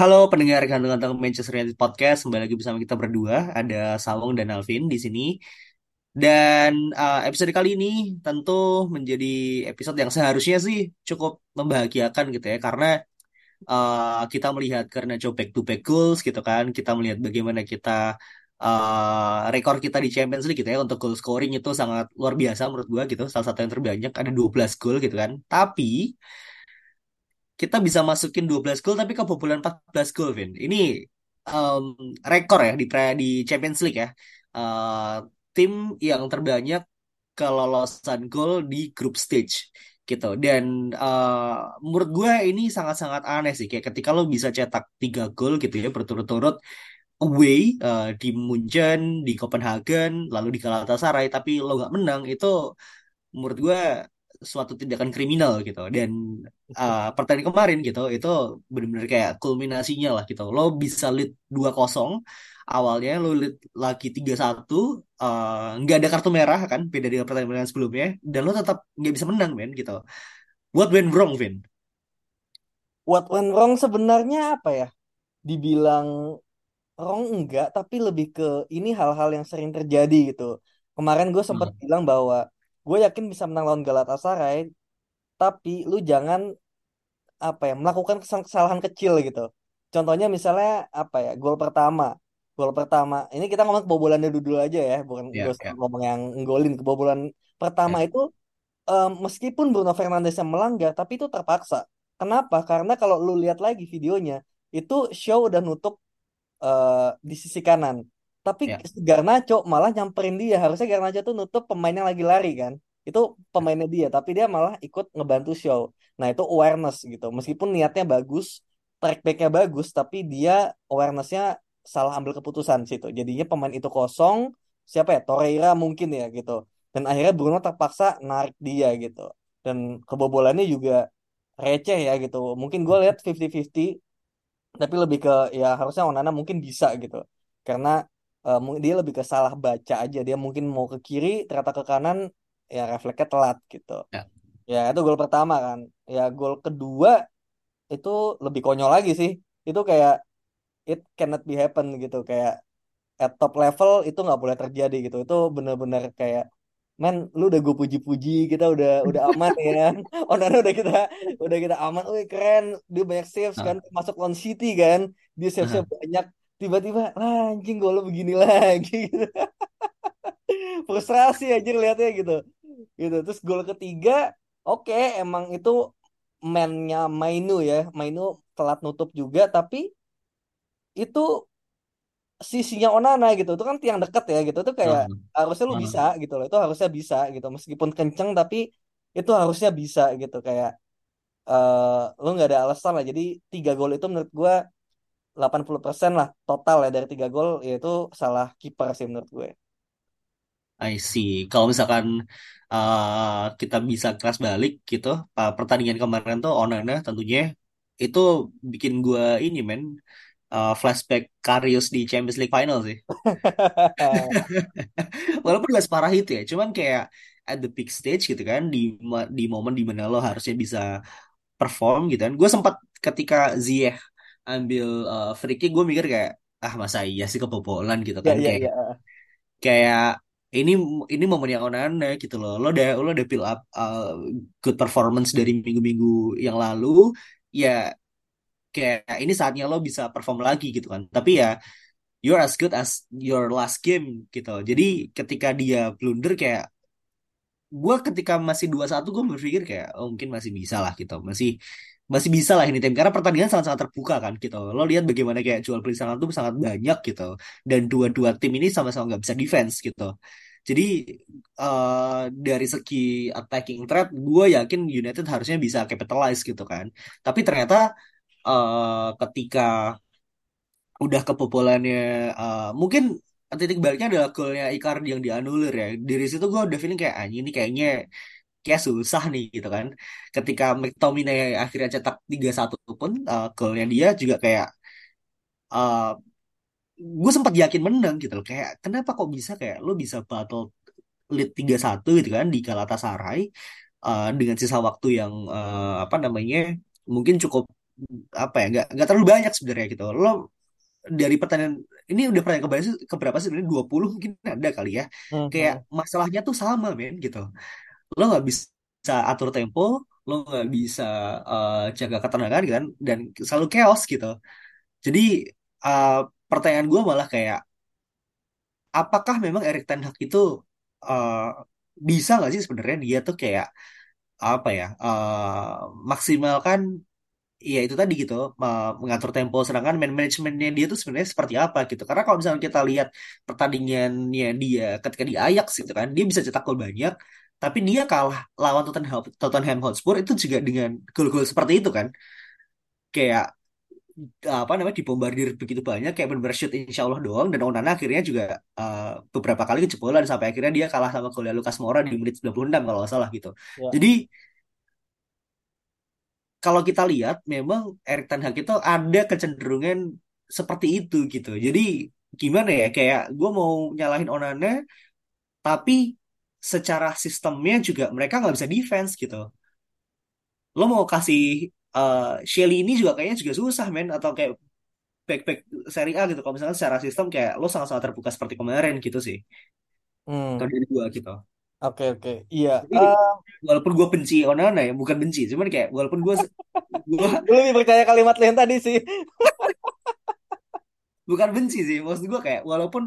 Halo pendengar ganteng-ganteng Manchester United Podcast, kembali lagi bersama kita berdua, ada Sawung dan Alvin di sini. Dan uh, episode kali ini tentu menjadi episode yang seharusnya sih cukup membahagiakan gitu ya, karena uh, kita melihat karena back to back goals gitu kan, kita melihat bagaimana kita uh, rekor kita di Champions League gitu ya. Untuk goal scoring itu sangat luar biasa menurut gua gitu, salah satu yang terbanyak ada 12 gol gitu kan. Tapi kita bisa masukin 12 gol tapi kebobolan 14 gol, Vin. Ini um, rekor ya di pre- di Champions League ya. Uh, tim yang terbanyak kelolosan gol di group stage gitu. Dan uh, menurut gue ini sangat-sangat aneh sih. Kayak ketika lo bisa cetak 3 gol gitu ya berturut-turut away uh, di Munchen, di Copenhagen, lalu di Galatasaray, tapi lo nggak menang itu menurut gue suatu tindakan kriminal gitu dan uh, pertandingan kemarin gitu itu benar-benar kayak kulminasinya lah gitu lo bisa lead 2-0 awalnya lo lead lagi 3-1 uh, nggak ada kartu merah kan beda dengan pertandingan sebelumnya dan lo tetap nggak bisa menang men gitu what went wrong Vin? What went wrong sebenarnya apa ya? Dibilang wrong enggak, tapi lebih ke ini hal-hal yang sering terjadi gitu. Kemarin gue sempat Hmm. bilang bahwa gue yakin bisa menang lawan Galatasaray, tapi lu jangan apa ya melakukan kesal- kesalahan kecil gitu. Contohnya misalnya apa ya gol pertama, gol pertama. Ini kita ngomong kebobolannya dulu aja ya, bukan gak usah ya, ngomong yang golin kebobolan pertama ya. itu em, meskipun Bruno Fernandes yang melanggar, tapi itu terpaksa. Kenapa? Karena kalau lu lihat lagi videonya, itu Shaw udah nutup eh, di sisi kanan. Tapi ya. Garnacho malah nyamperin dia. Harusnya Garnacho tuh nutup pemain yang lagi lari kan. Itu pemainnya dia, tapi dia malah ikut ngebantu Shaw. Nah, itu awareness gitu. Meskipun niatnya bagus, track backnya bagus, tapi dia awarenessnya salah ambil keputusan situ. Jadinya pemain itu kosong. Siapa ya? Torreira mungkin ya gitu. Dan akhirnya Bruno terpaksa narik dia gitu. Dan kebobolannya juga receh ya gitu. Mungkin gue lihat 50-50 tapi lebih ke ya harusnya Onana mungkin bisa gitu karena mu- dia lebih ke salah baca aja. Dia mungkin mau ke kiri ternyata ke kanan ya refleksnya telat gitu. Ya. ya itu gol pertama kan. Ya gol kedua itu lebih konyol lagi sih. Itu kayak it cannot be happen gitu. Kayak at top level itu nggak boleh terjadi gitu. Itu bener-bener kayak men lu udah gue puji-puji kita udah udah aman ya. Onana udah kita udah kita aman. Wih keren dia banyak saves kan Ah, masuk lawan City kan. Dia ah. saves banyak tiba-tiba "Lah, anjing gol lu begini lagi. Gitu frustrasi aja lihatnya gitu. Gitu terus gol ketiga oke emang itu mainnya Mainu ya. Mainu telat nutup juga tapi itu sisinya Onana gitu. Itu kan tiang dekat ya gitu. Itu kayak Ah, harusnya lu bisa gitu loh. Itu harusnya bisa gitu. Meskipun kenceng tapi itu harusnya bisa gitu. Kayak eh lu nggak ada alasan lah. Jadi tiga gol itu menurut gua 80% lah total ya dari tiga gol yaitu salah kiper sih menurut gue I see. Kalau misalkan uh, kita bisa kelas balik gitu, uh, pertandingan kemarin tuh Onana tentunya itu bikin gua ini men uh, flashback Karius di Champions League final sih. Walaupun gak separah itu ya, cuman kayak at the peak stage gitu kan di di momen di mana lo harusnya bisa perform gitu kan. Gue sempat ketika Ziyech ambil uh, free kick gue mikir kayak ah masa iya sih kebobolan gitu kan ya kayak ya kayak ini ini momen yang Onana gitu loh. Lo udah lo udah build up uh, good performance dari minggu-minggu yang lalu. Ya kayak ini saatnya lo bisa perform lagi gitu kan. Tapi ya you're as good as your last game gitu. Jadi ketika dia blunder kayak gue ketika masih dua satu gue berpikir kayak oh mungkin masih bisa lah gitu. Masih masih bisa lah ini tim karena pertandingan sangat-sangat terbuka kan gitu. Lo lihat bagaimana kayak jual beli sangat tuh sangat banyak gitu. Dan dua-dua tim ini sama-sama nggak bisa defense gitu Jadi eh, dari segi attacking threat, gue yakin United harusnya bisa capitalize gitu kan. Tapi ternyata eh, ketika udah kebobolannya, eh, mungkin titik baliknya adalah golnya Icardi yang dianulir ya. Dari situ gue udah feeling kayak anjing ini kayaknya kayak susah nih gitu kan. Ketika McTominay akhirnya cetak tiga satu pun eh, golnya dia juga kayak gue sempat yakin menang gitu loh kayak kenapa kok bisa kayak lo bisa battle lead tiga satu gitu kan di Galatasaray uh, dengan sisa waktu yang uh, apa namanya mungkin cukup apa ya nggak nggak terlalu banyak sebenarnya gitu lo dari pertandingan ini udah pernah keberapa sih keberapa sih sebenarnya? 20 mungkin ada kali ya. Kayak Mhm. masalahnya tuh sama men gitu. Lo nggak bisa atur tempo lo nggak bisa uh, jaga ketenangan gitu kan dan selalu chaos gitu. Jadi uh, pertanyaan gue malah kayak apakah memang Erik Ten Hag itu uh, bisa nggak sih sebenarnya dia tuh kayak apa ya uh, maksimalkan ya itu tadi gitu uh, mengatur tempo sedangkan man manajemennya dia tuh sebenarnya seperti apa gitu karena kalau misalnya kita lihat pertandingannya dia ketika di Ajax gitu kan dia bisa cetak gol banyak tapi dia kalah lawan Tottenham Tottenham Hotspur itu juga dengan gol-gol seperti itu kan kayak apa namanya dibombardir begitu banyak kayak benar-benar shoot insya Allah doang dan Onana akhirnya juga uh, beberapa kali kejebolan sampai akhirnya dia kalah sama golnya Lucas Moura di menit 96 kalau nggak salah gitu. Ya. Jadi kalau kita lihat memang Erik Ten Hag itu ada kecenderungan seperti itu gitu. Jadi gimana ya kayak gue mau nyalahin Onana tapi secara sistemnya juga mereka nggak bisa defense gitu. Lo mau kasih uh, Shelly ini juga kayaknya juga susah men atau kayak back-back Serie A gitu. Kalau misalnya secara sistem kayak lo sangat-sangat terbuka seperti kemarin gitu sih. Hmm. Kalau dari gua gitu. Oke oke. Iya. Jadi Eh, walaupun gue benci Onana ya, bukan benci, cuman kayak walaupun gue gua gue lebih percaya kalimat lo yang tadi sih. bukan benci sih, maksud gue kayak walaupun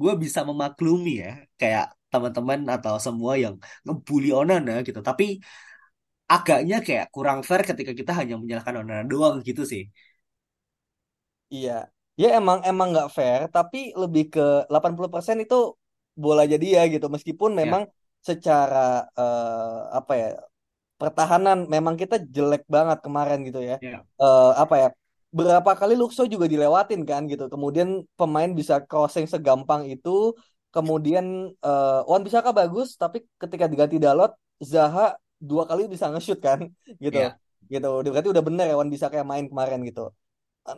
gue bisa memaklumi ya, kayak teman-teman atau semua yang ngebully Onana gitu, tapi agaknya kayak kurang fair ketika kita hanya menyalahkan Onana doang gitu sih. Iya. Ya emang emang nggak fair, tapi lebih ke 80% itu bola jadi ya gitu. Meskipun Ya, memang secara eh, apa ya pertahanan memang kita jelek banget kemarin gitu ya. ya, Eh, apa ya? Berapa kali Luxo juga dilewatin kan gitu. Kemudian pemain bisa crossing segampang itu. Kemudian eh Wan Bisaka bagus, tapi ketika diganti Dalot, Zaha dua kali bisa nge-shoot kan gitu. ya, Gitu. Berarti udah bener ya Wan Bisaka yang main kemarin gitu.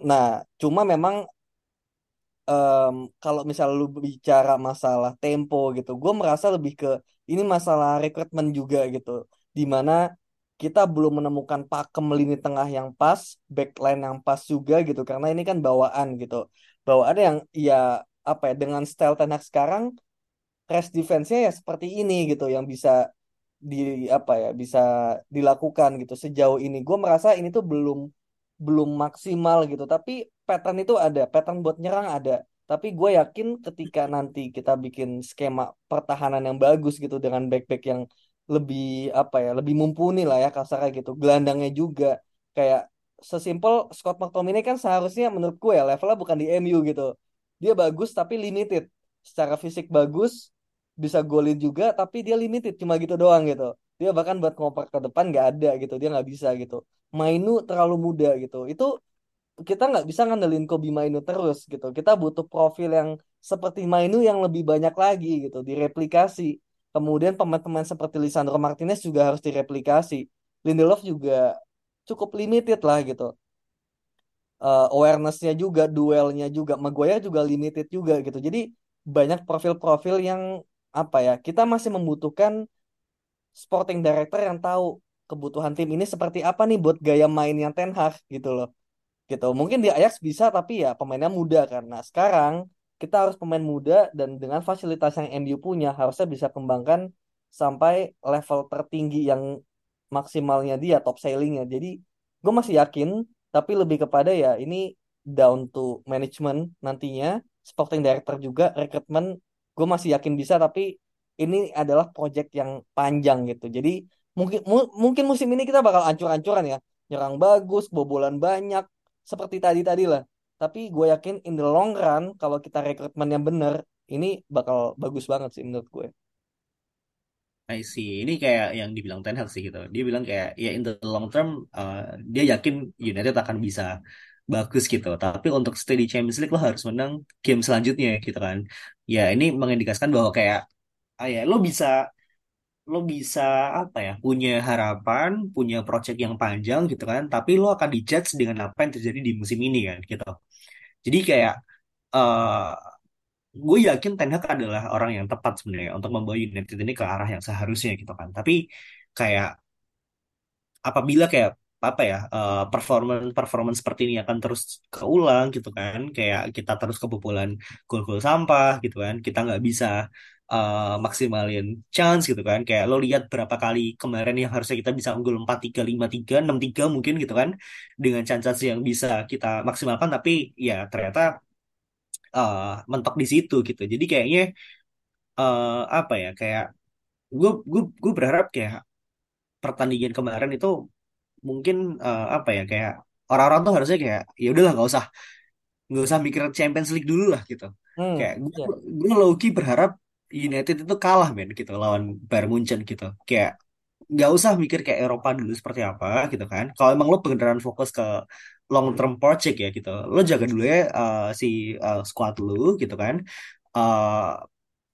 Nah, cuma memang em, kalau misal lu bicara masalah tempo gitu, gue merasa lebih ke ini masalah rekrutmen juga gitu, di mana kita belum menemukan pakem lini tengah yang pas, backline yang pas juga gitu, karena ini kan bawaan gitu, bawaan yang ya apa ya dengan style Ten Hag sekarang, rest defense-nya ya seperti ini gitu, yang bisa di apa ya bisa dilakukan gitu sejauh ini. Gue merasa ini tuh belum belum maksimal gitu. Tapi pattern itu ada pattern buat nyerang ada. Tapi gue yakin ketika nanti kita bikin skema pertahanan yang bagus gitu dengan back-back yang lebih apa ya lebih mumpuni lah ya kasarnya gitu. Gelandangnya juga. Kayak sesimpel Scott McTominay kan seharusnya menurut gue ya levelnya bukan di MU gitu. Dia bagus tapi limited. Secara fisik bagus bisa golin juga tapi dia limited. Cuma gitu doang gitu dia bahkan buat ngoper ke depan nggak ada gitu dia nggak bisa gitu. Mainu terlalu muda gitu. Itu kita nggak bisa ngandelin Kobe Mainu terus gitu. Kita butuh profil yang seperti Mainu yang lebih banyak lagi gitu direplikasi. Kemudian pemain-pemain seperti Lisandro Martinez juga harus direplikasi. Lindelof juga cukup limited lah gitu. Eh, awarenessnya juga duelnya juga Maguire juga limited juga gitu. Jadi banyak profil-profil yang apa ya kita masih membutuhkan sporting director yang tahu kebutuhan tim ini seperti apa nih buat gaya mainnya Ten Hag gitu loh. Gitu. Mungkin di Ajax bisa tapi ya pemainnya muda karena sekarang kita harus pemain muda dan dengan fasilitas yang MU punya harusnya bisa kembangkan sampai level tertinggi yang maksimalnya dia top sailingnya. Jadi gue masih yakin tapi lebih kepada ya ini down to management nantinya sporting director juga rekrutmen gue masih yakin bisa tapi ini adalah project yang panjang gitu. Jadi mungkin mu- mungkin musim ini kita bakal ancur-ancuran ya. Nyerang bagus, bobolan banyak, seperti tadi-tadi lah. Tapi gue yakin in the long run kalau kita rekrutmen yang bener, ini bakal bagus banget sih menurut gue. I see. Ini kayak yang dibilang Ten Hag sih gitu. Dia bilang kayak ya in the long term uh, dia yakin United akan bisa bagus gitu. Tapi untuk stay di Champions League lo harus menang game selanjutnya gitu kan. Ya ini mengindikasikan bahwa kayak ah ya lo bisa lo bisa apa ya punya harapan, punya project yang panjang gitu kan. Tapi lo akan dijudge dengan apa yang terjadi di musim ini kan gitu. Jadi kayak uh, gue yakin Ten Hag adalah orang yang tepat sebenarnya untuk membawa United ini ke arah yang seharusnya gitu kan. Tapi kayak apabila kayak apa ya performance performance seperti ini akan terus keulang gitu kan kayak kita terus kebobolan gol-gol sampah gitu kan kita nggak bisa uh, maksimalin chance gitu kan. Kayak lo lihat berapa kali kemarin yang harusnya kita bisa unggul empat tiga lima tiga enam tiga mungkin gitu kan dengan chance yang bisa kita maksimalkan tapi ya ternyata uh, mentok di situ gitu. Jadi kayaknya uh, apa ya kayak gue gue gue berharap kayak pertandingan kemarin itu mungkin uh, apa ya kayak orang-orang tuh harusnya kayak ya udahlah nggak usah nggak usah mikir Champions League dulu lah gitu. Hmm, kayak gue iya. gue low-key berharap United itu kalah men gitu lawan Bayern Munchen gitu. Kayak nggak usah mikir kayak Eropa dulu seperti apa gitu kan. Kalau emang lo beneran fokus ke long term project ya gitu lo jaga dulu ya uh, si uh, squad lu gitu kan. Uh,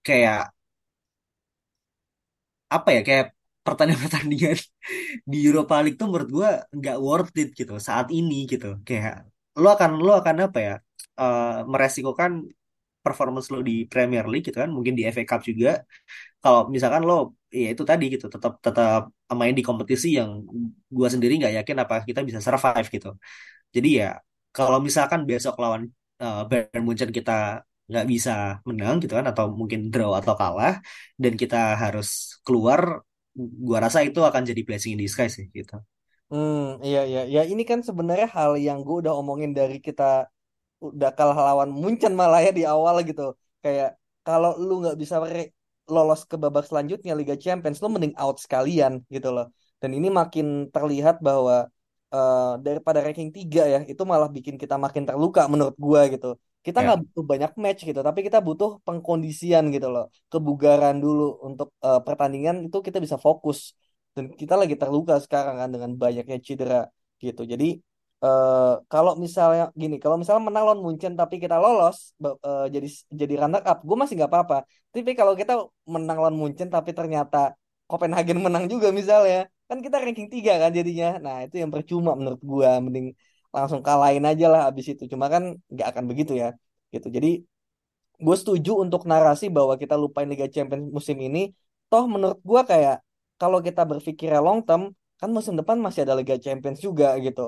kayak apa ya kayak pertandingan-pertandingan di Europa League tuh menurut gue nggak worth it gitu saat ini gitu. Kayak lo akan lo akan apa ya uh, meresikokan performance lo di Premier League gitu kan mungkin di FA Cup juga. Kalau misalkan lo ya itu tadi gitu tetap tetap main di kompetisi yang gue sendiri nggak yakin apa kita bisa survive gitu. Jadi ya kalau misalkan besok lawan uh, Bayern Munchen kita nggak bisa menang gitu kan atau mungkin draw atau kalah dan kita harus keluar gua rasa itu akan jadi blessing in disguise sih gitu. Hmm, iya iya. Ya ini kan sebenarnya hal yang gue udah omongin dari kita udah kalah lawan Munchen malah ya di awal gitu. Kayak kalau lu nggak bisa lolos ke babak selanjutnya Liga Champions, lu mending out sekalian gitu loh. Dan ini makin terlihat bahwa eh, daripada ranking 3 ya, itu malah bikin kita makin terluka menurut gua gitu. Kita nggak Ya, butuh banyak match gitu, tapi kita butuh pengkondisian gitu loh, kebugaran dulu untuk eh, pertandingan itu kita bisa fokus. Dan kita lagi terluka sekarang kan dengan banyaknya cedera gitu. Jadi eh kalau misalnya gini, kalau misalnya menang lawan Munchen tapi kita lolos eh, jadi jadi runner up, gue masih nggak apa-apa. Tapi kalau kita menang lawan Munchen tapi ternyata Copenhagen menang juga misalnya, kan kita ranking 3 kan jadinya. Nah, itu yang percuma menurut gua, mending langsung kalahin aja lah abis itu. Cuma kan nggak akan begitu ya. Gitu. Jadi gue setuju untuk narasi bahwa kita lupain Liga Champions musim ini. Toh menurut gua kayak kalau kita berpikir long term, kan musim depan masih ada Liga Champions juga gitu.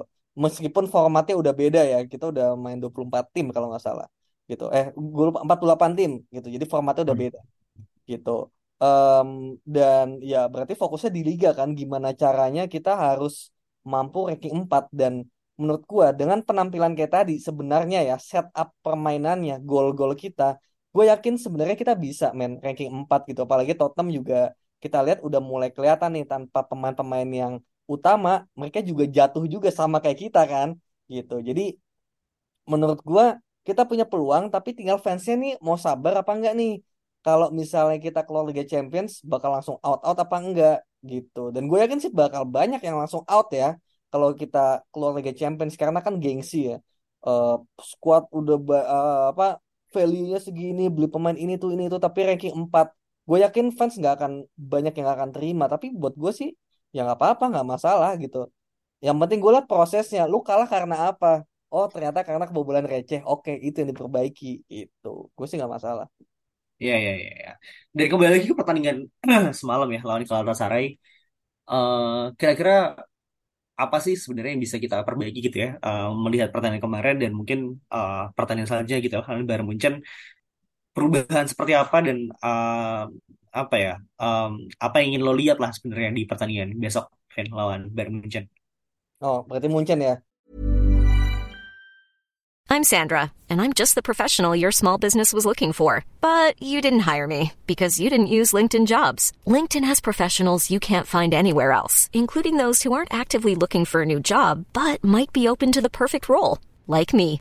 Meskipun formatnya udah beda ya, kita udah main 24 tim kalau nggak salah. Gitu. Eh, gue lupa 48 tim gitu. Jadi formatnya udah beda gitu. Em, dan ya berarti fokusnya di liga kan gimana caranya kita harus mampu ranking 4 dan menurut gua dengan penampilan kayak tadi sebenarnya ya setup permainannya gol-gol kita gue yakin sebenarnya kita bisa main ranking 4 gitu apalagi Tottenham juga kita lihat udah mulai kelihatan nih tanpa pemain-pemain yang utama mereka juga jatuh juga sama kayak kita kan gitu. Jadi menurut gua kita punya peluang tapi tinggal fansnya nih mau sabar apa enggak nih? Kalau misalnya kita keluar Liga Champions bakal langsung out out apa enggak gitu. Dan gue yakin sih bakal banyak yang langsung out ya kalau kita keluar Liga Champions. Karena kan gengsi ya. Eh squad udah eh, apa value-nya segini beli pemain ini tuh ini tuh tapi ranking 4 gue yakin fans nggak akan banyak yang akan terima. Tapi buat gue sih ya nggak apa-apa nggak masalah gitu yang penting gue liat prosesnya. Lu kalah karena apa? Oh ternyata karena kebobolan receh. Oke itu yang diperbaiki. Itu. Gue sih nggak masalah. iya iya iya. Ya. Dan kembali lagi ke pertandingan semalam ya lawan Galatasaray. Eh kira-kira apa sih sebenarnya yang bisa kita perbaiki gitu ya Eh, melihat pertandingan kemarin dan mungkin eh, pertandingan selanjutnya gitu kan Bayern Munchen perubahan seperti apa dan eh, apa ya em, apa yang ingin lo lihat lah sebenarnya di pertandingan besok Van lawan Bayern Munchen. Oh berarti Munchen ya. I'm Sandra, and I'm just the professional your small business was looking for. But you didn't hire me because you didn't use LinkedIn jobs. LinkedIn has professionals you can't find anywhere else, including those who aren't actively looking for a new job but might be open to the perfect role, like me.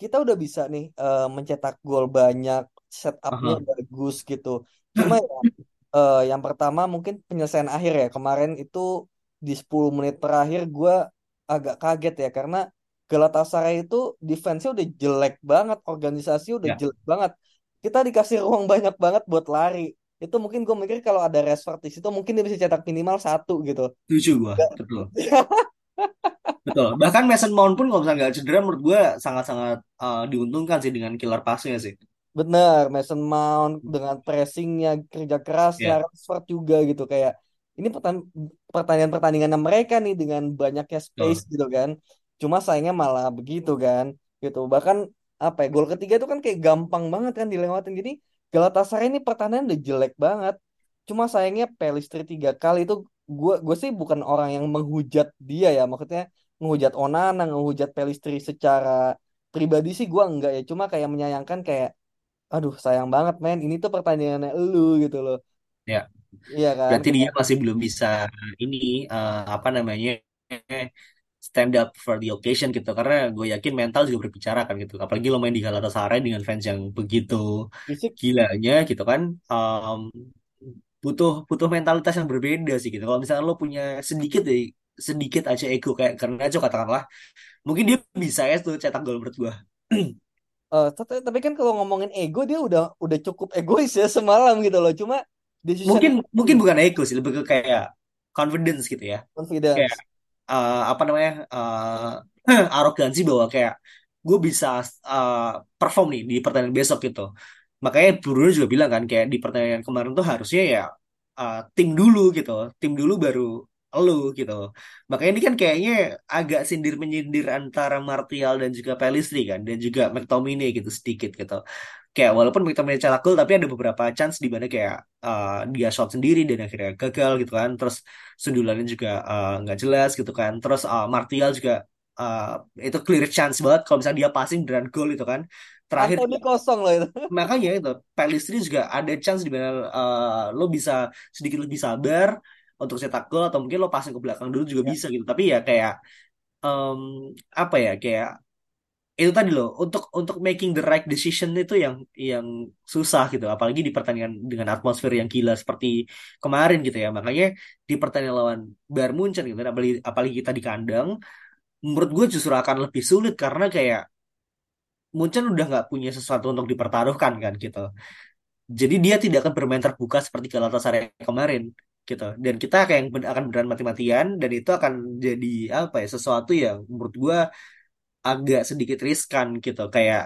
kita udah bisa nih eh, mencetak gol banyak, setupnya Aha. bagus gitu. Cuma ya, eh, yang pertama mungkin penyelesaian akhir ya. Kemarin itu di 10 menit terakhir gue agak kaget ya karena Galatasaray itu defense-nya udah jelek banget, organisasi udah Ya. jelek banget. Kita dikasih ruang banyak banget buat lari. Itu mungkin gue mikir kalau ada Rashford di situ mungkin dia bisa cetak minimal satu gitu. Setuju gua, betul. Betul. Bahkan Mason Mount pun kalau misalnya nggak cedera menurut gue sangat-sangat uh, diuntungkan sih dengan killer pass-nya sih. Bener, Mason Mount dengan pressingnya, kerja kerasnya, Ya. Rashford juga gitu kayak ini pertan- pertandingan-pertandingan mereka nih dengan banyaknya space Betul. gitu kan. Cuma sayangnya malah begitu kan, gitu. Bahkan apa ya, gol ketiga itu kan kayak gampang banget kan dilewatin. Jadi Galatasaray ini pertahanan udah jelek banget. Cuma sayangnya Pelistri tiga kali itu gue gue sih bukan orang yang menghujat dia ya, maksudnya menghujat Onana, menghujat Pelistri secara pribadi sih gue enggak ya. Cuma kayak menyayangkan kayak aduh sayang banget men ini tuh pertandingannya elu gitu loh Ya. iya kan Berarti dia masih belum bisa ini uh, apa namanya stand up for the occasion gitu. Karena gue yakin mental juga berbicara kan gitu. Apalagi lo main di Galatasaray dengan fans yang begitu fisik gilanya gitu kan. Um, butuh butuh mentalitas yang berbeda sih gitu. Kalau misalnya lo punya sedikit deh sedikit aja ego kayak karena aja katakanlah mungkin dia bisa ya tuh cetak gol menurut gua. Eh, tapi, tapi kan kalau ngomongin ego dia udah udah cukup egois ya semalam gitu loh cuma decision Mungkin mungkin bukan ego sih, lebih ke kayak confidence gitu ya. Kayak confidence uh, apa namanya uh, arogansi bahwa kayak gue bisa uh, perform nih di pertandingan besok gitu. Makanya Bruno juga bilang kan kayak di pertandingan kemarin tuh harusnya ya uh, tim dulu gitu, tim dulu baru lu gitu. Makanya ini kan kayaknya agak sindir menyindir antara Martial dan juga Pelistri kan, dan juga McTominay gitu sedikit gitu. Kayak walaupun McTominay cetak gol tapi ada beberapa chance di mana kayak uh, dia shot sendiri dan akhirnya gagal gitu kan. Terus sundulannya juga uh, nggak jelas gitu kan. Terus uh, Martial juga uh, itu clear chance banget kalau misalnya dia passing dan gol itu kan. Terakhir Antoni kosong loh itu makanya itu Pelistri juga ada chance di mana uh, lo bisa sedikit lebih sabar untuk cetak gol atau mungkin lo passing ke belakang dulu juga Ya. bisa gitu. Tapi ya kayak em, apa ya kayak itu tadi loh untuk untuk making the right decision itu yang yang susah gitu apalagi di pertandingan dengan atmosfer yang gila seperti kemarin gitu ya makanya di pertandingan lawan Bayern Munchen gitu apalagi apalagi kita di kandang menurut gue justru akan lebih sulit karena kayak Munchen udah nggak punya sesuatu untuk dipertaruhkan kan gitu jadi dia tidak akan bermain terbuka seperti Galatasaray kemarin gitu. Dan kita kayak ben- akan beneran mati-matian dan itu akan jadi apa ya sesuatu yang menurut gue agak sedikit riskan gitu. Kayak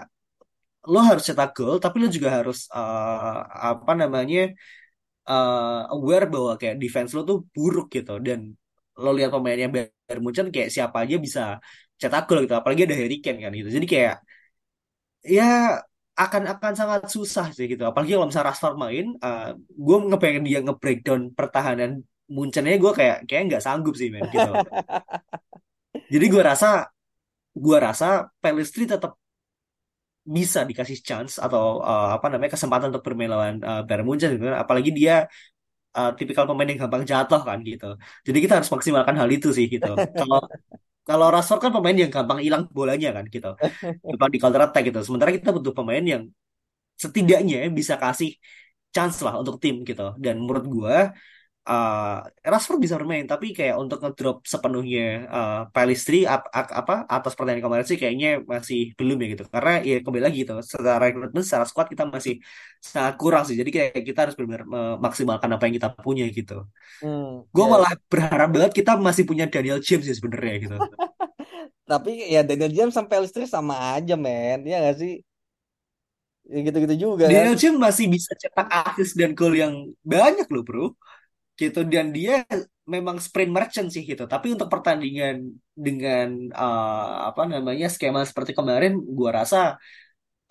lo harus cetak gol tapi lo juga harus eh, apa namanya eh, aware bahwa kayak defense lo tuh buruk gitu. Dan lo lihat pemainnya Bayern Munchen kayak siapa aja bisa cetak gol gitu apalagi ada Harry Kane kan gitu. Jadi kayak ya akan akan sangat susah sih gitu. Apalagi kalau misalnya Rashford main gue ngepengen dia nge-breakdown pertahanan Munchennya gue kayak kayak nggak sanggup sih men gitu. Jadi gue rasa gue rasa Pelistri tetap bisa dikasih chance atau uh, apa namanya kesempatan untuk bermain lawan uh, Bayern Munchen gitu. Apalagi dia uh, tipikal pemain yang gampang jatuh kan gitu. Jadi kita harus maksimalkan hal itu sih gitu. Kalau kalau Rashford kan pemain yang gampang hilang bolanya kan gitu. Gampang di counter attack gitu. Sementara kita butuh pemain yang setidaknya bisa kasih chance lah untuk tim gitu. Dan menurut gua uh, Rashford bisa bermain tapi kayak untuk ngedrop sepenuhnya uh, Pelistri ap- ap- apa atas pertandingan kemarin sih kayaknya masih belum ya gitu karena ya kembali lagi gitu secara rekrutmen secara squad kita masih sangat kurang sih jadi kayak kita harus benar-benar memaksimalkan apa yang kita punya gitu hmm, gue ya. malah berharap banget kita masih punya Daniel James sih sebenarnya gitu Tapi ya Daniel James sampai Listri sama aja men. Iya gak sih? Ya gitu-gitu juga kan. Daniel James masih bisa cetak assist dan gol yang banyak loh bro gitu dan dia memang sprint merchant sih gitu tapi untuk pertandingan dengan uh, apa namanya skema seperti kemarin gua rasa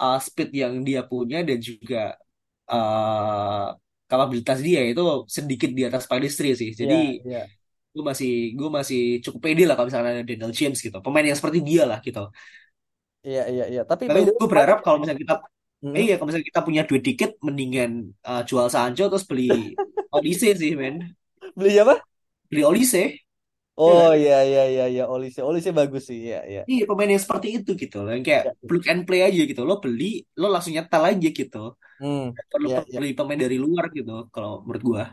uh, speed yang dia punya dan juga uh, kapabilitas dia itu sedikit di atas Pellistri sih jadi Iya, iya. gue masih gue masih cukup pede lah kalau misalnya ada Daniel James gitu pemain yang seperti dia lah gitu Iya, iya, iya. Tapi tapi by the way gue berharap kalau misalnya kita Hmm. eh iya kalau misalnya kita punya duit dikit mendingan uh, jual Sancho terus beli Olise sih men beli apa? beli Olise ya Oh kan? iya iya iya iya Olise Olise bagus sih iya iya. Iya pemain yang seperti itu gitu loh yang kayak Iya. plug and play aja gitu lo beli lo langsung nyetel aja gitu Hmm. Perlu Iya pe- iya. beli pemain dari luar gitu kalau menurut gua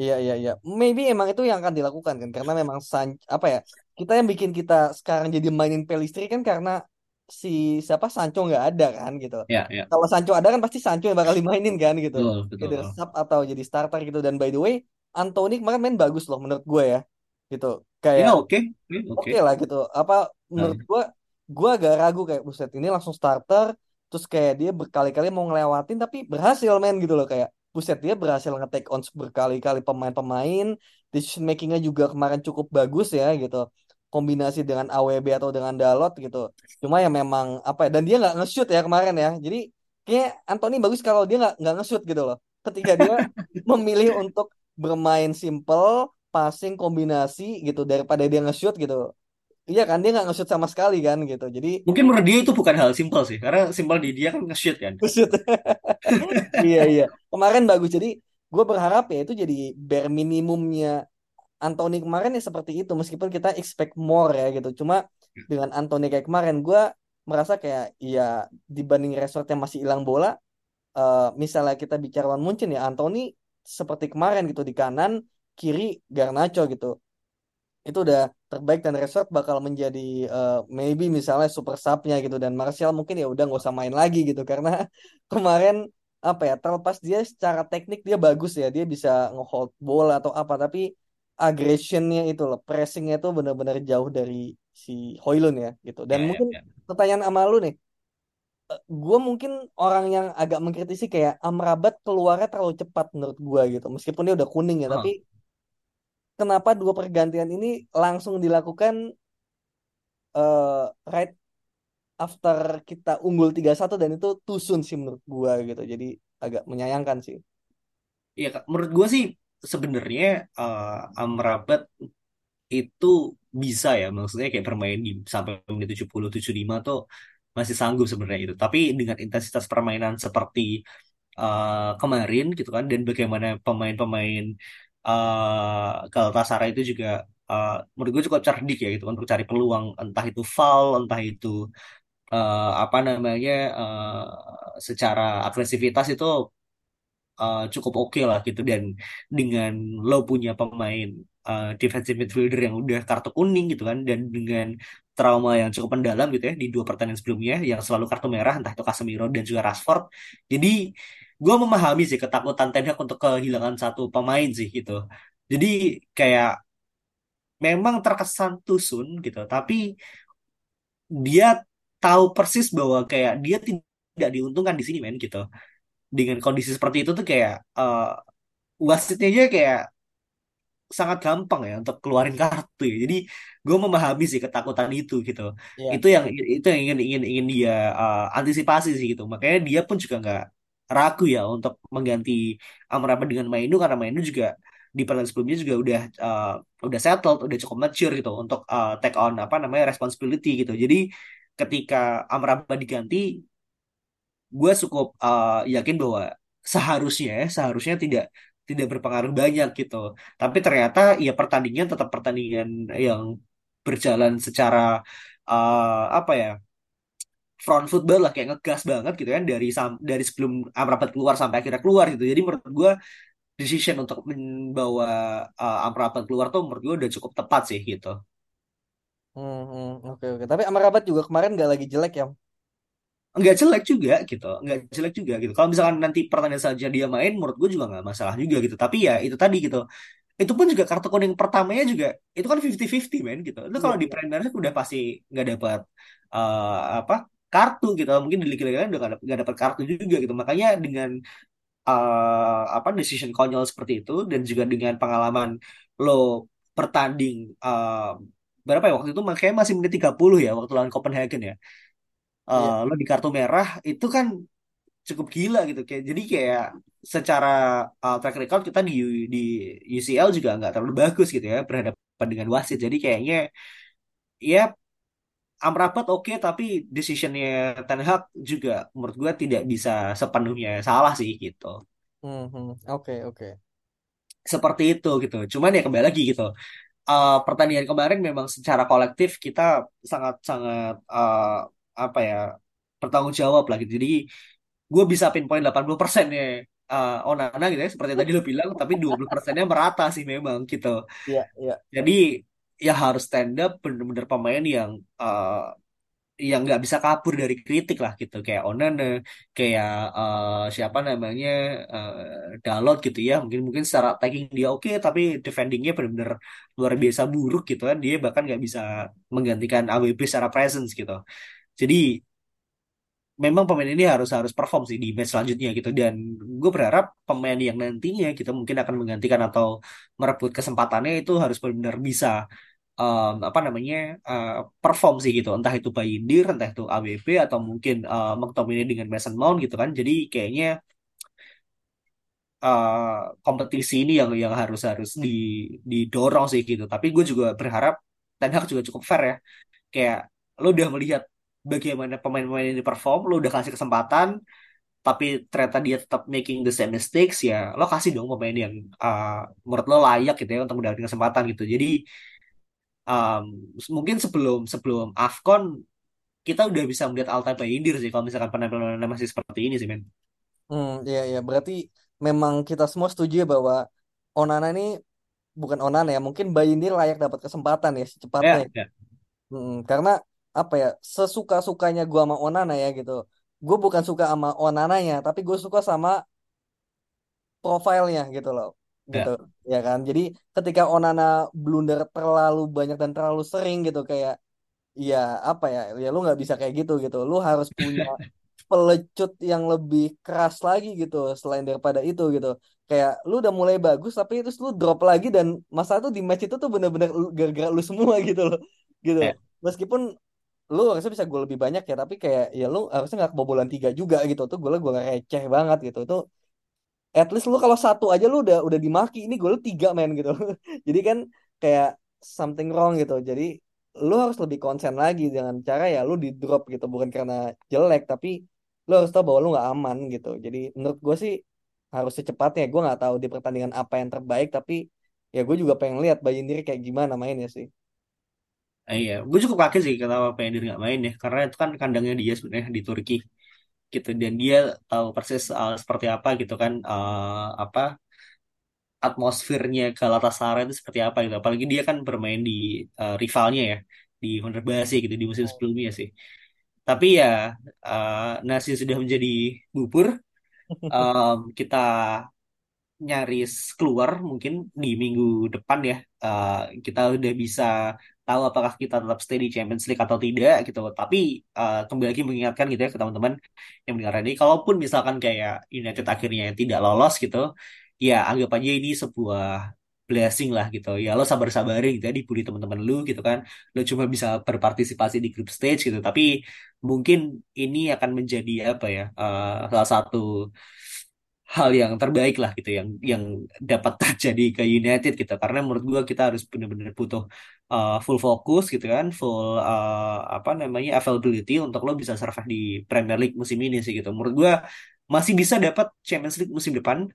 Iya iya iya. Maybe emang itu yang akan dilakukan kan karena memang san apa ya? Kita yang bikin kita sekarang jadi mainin Pelistri kan karena si siapa Sancho nggak ada kan gitu. ya ya Kalau Sancho ada kan pasti Sancho yang bakal dimainin kan gitu. betul betul Either sub atau jadi starter gitu dan by the way Anthony kemarin main bagus loh menurut gue ya. Gitu. Kayak oke Ini oke oke lah gitu. Apa menurut gue gue agak ragu kayak buset ini langsung starter terus kayak dia berkali-kali mau ngelewatin tapi berhasil main gitu loh kayak buset dia berhasil nge-take on berkali-kali pemain-pemain decision makingnya juga kemarin cukup bagus ya gitu kombinasi dengan AWB atau dengan Dalot gitu cuma ya memang apa ya dan dia nggak nge-shoot ya kemarin ya jadi kayak Anthony bagus kalau dia nggak nggak nge-shoot gitu loh ketika dia memilih untuk bermain simple passing kombinasi gitu daripada dia nge-shoot gitu Iya kan dia nggak nge-shoot sama sekali kan gitu. Jadi mungkin menurut dia itu bukan hal simpel sih karena simpel di dia kan nge-shoot kan nge-shoot. Iya iya. Kemarin bagus. Jadi gue berharap ya itu jadi bare minimumnya Anthony kemarin ya seperti itu meskipun kita expect more ya gitu. Cuma dengan Anthony kayak kemarin gue merasa kayak ya dibanding resort yang masih hilang bola eh, misalnya kita bicara lawan Munchen ya Anthony seperti kemarin gitu di kanan kiri Garnacho gitu. itu udah terbaik dan Resort bakal menjadi eh, maybe misalnya super sub-nya gitu dan Martial mungkin ya udah nggak usah main lagi gitu karena kemarin apa ya terlepas dia secara teknik dia bagus ya dia bisa ngehold bola atau apa tapi aggressionnya itu loh pressingnya itu benar-benar jauh dari si Hoylund ya gitu dan ya ya mungkin ya pertanyaan sama lu nih gue mungkin orang yang agak mengkritisi kayak Amrabat keluarnya terlalu cepat menurut gue gitu meskipun dia udah kuning ya Hah. tapi kenapa dua pergantian ini langsung dilakukan eh right after kita unggul 3-1 dan itu soon sih menurut gua gitu. Jadi agak menyayangkan sih. Iya, Kak. menurut gue sih sebenarnya eh, Amrabat itu bisa ya, maksudnya kayak bermain di sampai menit 70 75 tuh masih sanggup sebenarnya itu. Tapi dengan intensitas permainan seperti eh, kemarin gitu kan dan bagaimana pemain-pemain eh Galatasaray itu juga eh, menurut gue cukup cerdik ya gitu untuk cari peluang entah itu foul, entah itu eh, apa namanya eh, secara agresivitas itu uh, cukup oke lah gitu. Dan dengan lo punya pemain uh, defensive midfielder yang udah kartu kuning gitu kan dan dengan trauma yang cukup mendalam gitu ya di dua pertandingan sebelumnya yang selalu kartu merah entah itu Casemiro dan juga Rashford. Jadi gue memahami sih ketakutan Ten Hag untuk kehilangan satu pemain sih gitu. Jadi kayak memang terkesan tusun gitu tapi dia tahu persis bahwa kayak dia tidak diuntungkan di sini men gitu dengan kondisi seperti itu tuh kayak eh, wasitnya aja kayak sangat gampang ya untuk keluarin kartu ya. Jadi gue memahami sih ketakutan itu gitu. Iya. Itu yang itu yang ingin ingin ingin dia eh, antisipasi sih gitu. Makanya dia pun juga nggak ragu ya untuk mengganti Amrabat dengan Mainu karena Mainu juga di pertandingan sebelumnya juga udah eh, udah settled, udah cukup mature gitu untuk eh, take on apa namanya responsibility gitu. Jadi ketika Amrabat diganti gue cukup uh, yakin bahwa seharusnya seharusnya tidak tidak berpengaruh banyak gitu. Tapi ternyata ya pertandingan tetap pertandingan yang berjalan secara uh, apa ya front football lah kayak ngegas banget gitu kan dari dari sebelum Amrabat keluar sampai akhirnya keluar gitu. Jadi menurut gue decision untuk membawa uh, Amrabat keluar tuh menurut gue udah cukup tepat sih gitu. Hmm, hmm, oke oke. Tapi Amrabat juga kemarin nggak lagi jelek ya. Nggak jelek juga gitu nggak jelek juga gitu kalau misalkan nanti pertandingan saja dia main menurut gue juga nggak masalah juga gitu tapi ya itu tadi gitu itu pun juga kartu kuning pertamanya juga itu kan 50-50 men gitu. Itu kalau di iya. Premier udah pasti nggak dapat eh, apa kartu gitu. Mungkin di liga-liga lain udah nggak dapat kartu juga gitu. Makanya dengan eh, apa decision konyol seperti itu dan juga dengan pengalaman lo bertanding eh, berapa ya waktu itu makanya masih menit 30 ya waktu lawan Copenhagen ya. Eh, Iya. lo di kartu merah itu kan cukup gila gitu kayak jadi kayak secara uh, track record kita di di UCL juga nggak terlalu bagus gitu ya berhadapan dengan wasit jadi kayaknya ya Amrabat oke tapi decisionnya Ten Hag juga menurut gua tidak bisa sepenuhnya salah sih gitu Mhm. Oke, oke. seperti itu gitu cuman ya kembali lagi gitu Uh, pertandingan kemarin memang secara kolektif kita sangat sangat uh, apa ya bertanggung jawab lah gitu. Jadi gue bisa pinpoint 80 persennya uh, Onana gitu ya seperti tadi lo bilang tapi 20 persennya merata sih memang gitu. Iya, iya. jadi ya harus stand up bener-bener pemain yang uh, yang nggak bisa kabur dari kritik lah gitu. Kayak Onana kayak uh, siapa namanya uh, Dalot gitu ya. Mungkin mungkin secara attacking dia oke tapi defendingnya benar-benar luar biasa buruk gitu kan. Dia bahkan nggak bisa menggantikan AWP secara presence gitu jadi memang pemain ini harus harus perform sih di match selanjutnya gitu. Dan gue berharap pemain yang nantinya kita mungkin akan menggantikan atau merebut kesempatannya itu harus benar-benar bisa um, apa namanya uh, perform sih gitu. Entah itu Bayindir entah itu AWP atau mungkin uh, McTominay dengan Mason Mount gitu kan. Jadi kayaknya uh, kompetisi ini yang yang harus harus di didorong sih gitu. Tapi gue juga berharap Ten Hag juga cukup fair ya. Kayak lo udah melihat bagaimana pemain-pemain ini perform lo udah kasih kesempatan tapi ternyata dia tetap making the same mistakes ya lo kasih dong pemain yang uh, menurut lo layak gitu ya untuk mendapatkan kesempatan gitu jadi um, mungkin sebelum sebelum AFCON kita udah bisa melihat Alta Bayindir sih kalau misalkan penampilannya masih seperti ini sih men. Hmm, iya, iya. Berarti memang kita semua setuju ya bahwa Onana ini bukan Onana ya, mungkin Bayindir layak dapat kesempatan ya secepatnya. Ya, ya. Mm, karena apa ya, sesuka-sukanya gua sama Onana ya gitu. Gue bukan suka sama Onananya, tapi gue suka sama profilnya gitu loh. Gitu. ya. Ya kan? Jadi ketika Onana blunder terlalu banyak dan terlalu sering gitu kayak ya apa ya, ya lu nggak bisa kayak gitu gitu. Lu harus punya pelecut yang lebih keras lagi gitu selain daripada itu gitu kayak lu udah mulai bagus tapi terus lu drop lagi dan masa tuh di match itu tuh bener-bener gara-gara lu semua gitu loh gitu Ya. meskipun lu harusnya bisa gol lebih banyak ya tapi kayak ya lu harusnya nggak kebobolan tiga juga gitu. Tuh gue gue receh banget gitu. Itu at least lu kalau satu aja lu udah udah dimaki ini gol tiga men gitu. Jadi kan kayak something wrong gitu. Jadi lu harus lebih konsen lagi dengan cara ya lu di drop gitu. Bukan karena jelek tapi lu harus tahu bahwa lu nggak aman gitu. Jadi menurut gue sih harus secepatnya gue nggak tahu di pertandingan apa yang terbaik tapi ya gue juga pengen lihat Bayindir kayak gimana mainnya sih Eh, iya, gue cukup kaget sih kenapa Bayindir nggak main ya, karena itu kan kandangnya dia sebenarnya di Turki gitu dan dia tahu persis uh, seperti apa gitu kan uh, apa atmosfernya Galatasaray itu seperti apa gitu. Apalagi dia kan bermain di uh, rivalnya ya di Fenerbahce gitu di musim sebelumnya sih. Tapi ya uh, nasi sudah menjadi bubur. Um, kita nyaris keluar mungkin di minggu depan ya Eh, kita udah bisa tahu apakah kita tetap stay di Champions League atau tidak gitu tapi eh, kembali lagi mengingatkan gitu ya ke teman-teman yang mendengar ini kalaupun misalkan kayak United akhirnya tidak lolos gitu ya anggap aja ini sebuah blessing lah gitu. Ya lo sabar-sabarin gitu ya teman-teman lu gitu kan. Lo cuma bisa berpartisipasi di group stage gitu. Tapi mungkin ini akan menjadi apa ya eh, salah satu hal yang terbaik lah gitu yang yang dapat terjadi ke United gitu. Karena menurut gua kita harus benar-benar butuh uh, full fokus gitu kan full uh, apa namanya availability untuk lo bisa survive di Premier League musim ini sih gitu. Menurut gua masih bisa dapat Champions League musim depan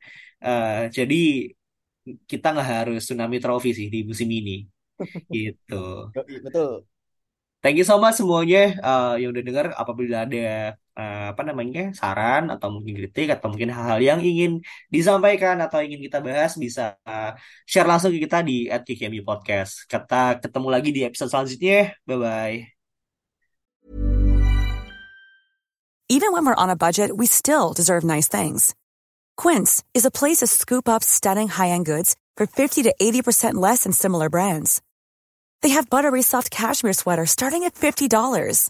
Uh, jadi kita nggak harus tsunami trophy sih di musim ini gitu. Betul. Thank you so much semuanya. Uh, yang udah dengar. Apabila ada uh, apa namanya saran atau mungkin kritik atau mungkin hal-hal yang ingin disampaikan atau ingin kita bahas bisa uh, share langsung ke kita di @kkmu podcast. Kita ketemu lagi di episode selanjutnya. Bye bye. Even when we're on a budget, we still deserve nice things. Quince is a place to scoop up stunning high-end goods for 50 to 80% less than similar brands. They have buttery soft cashmere sweaters starting at $50,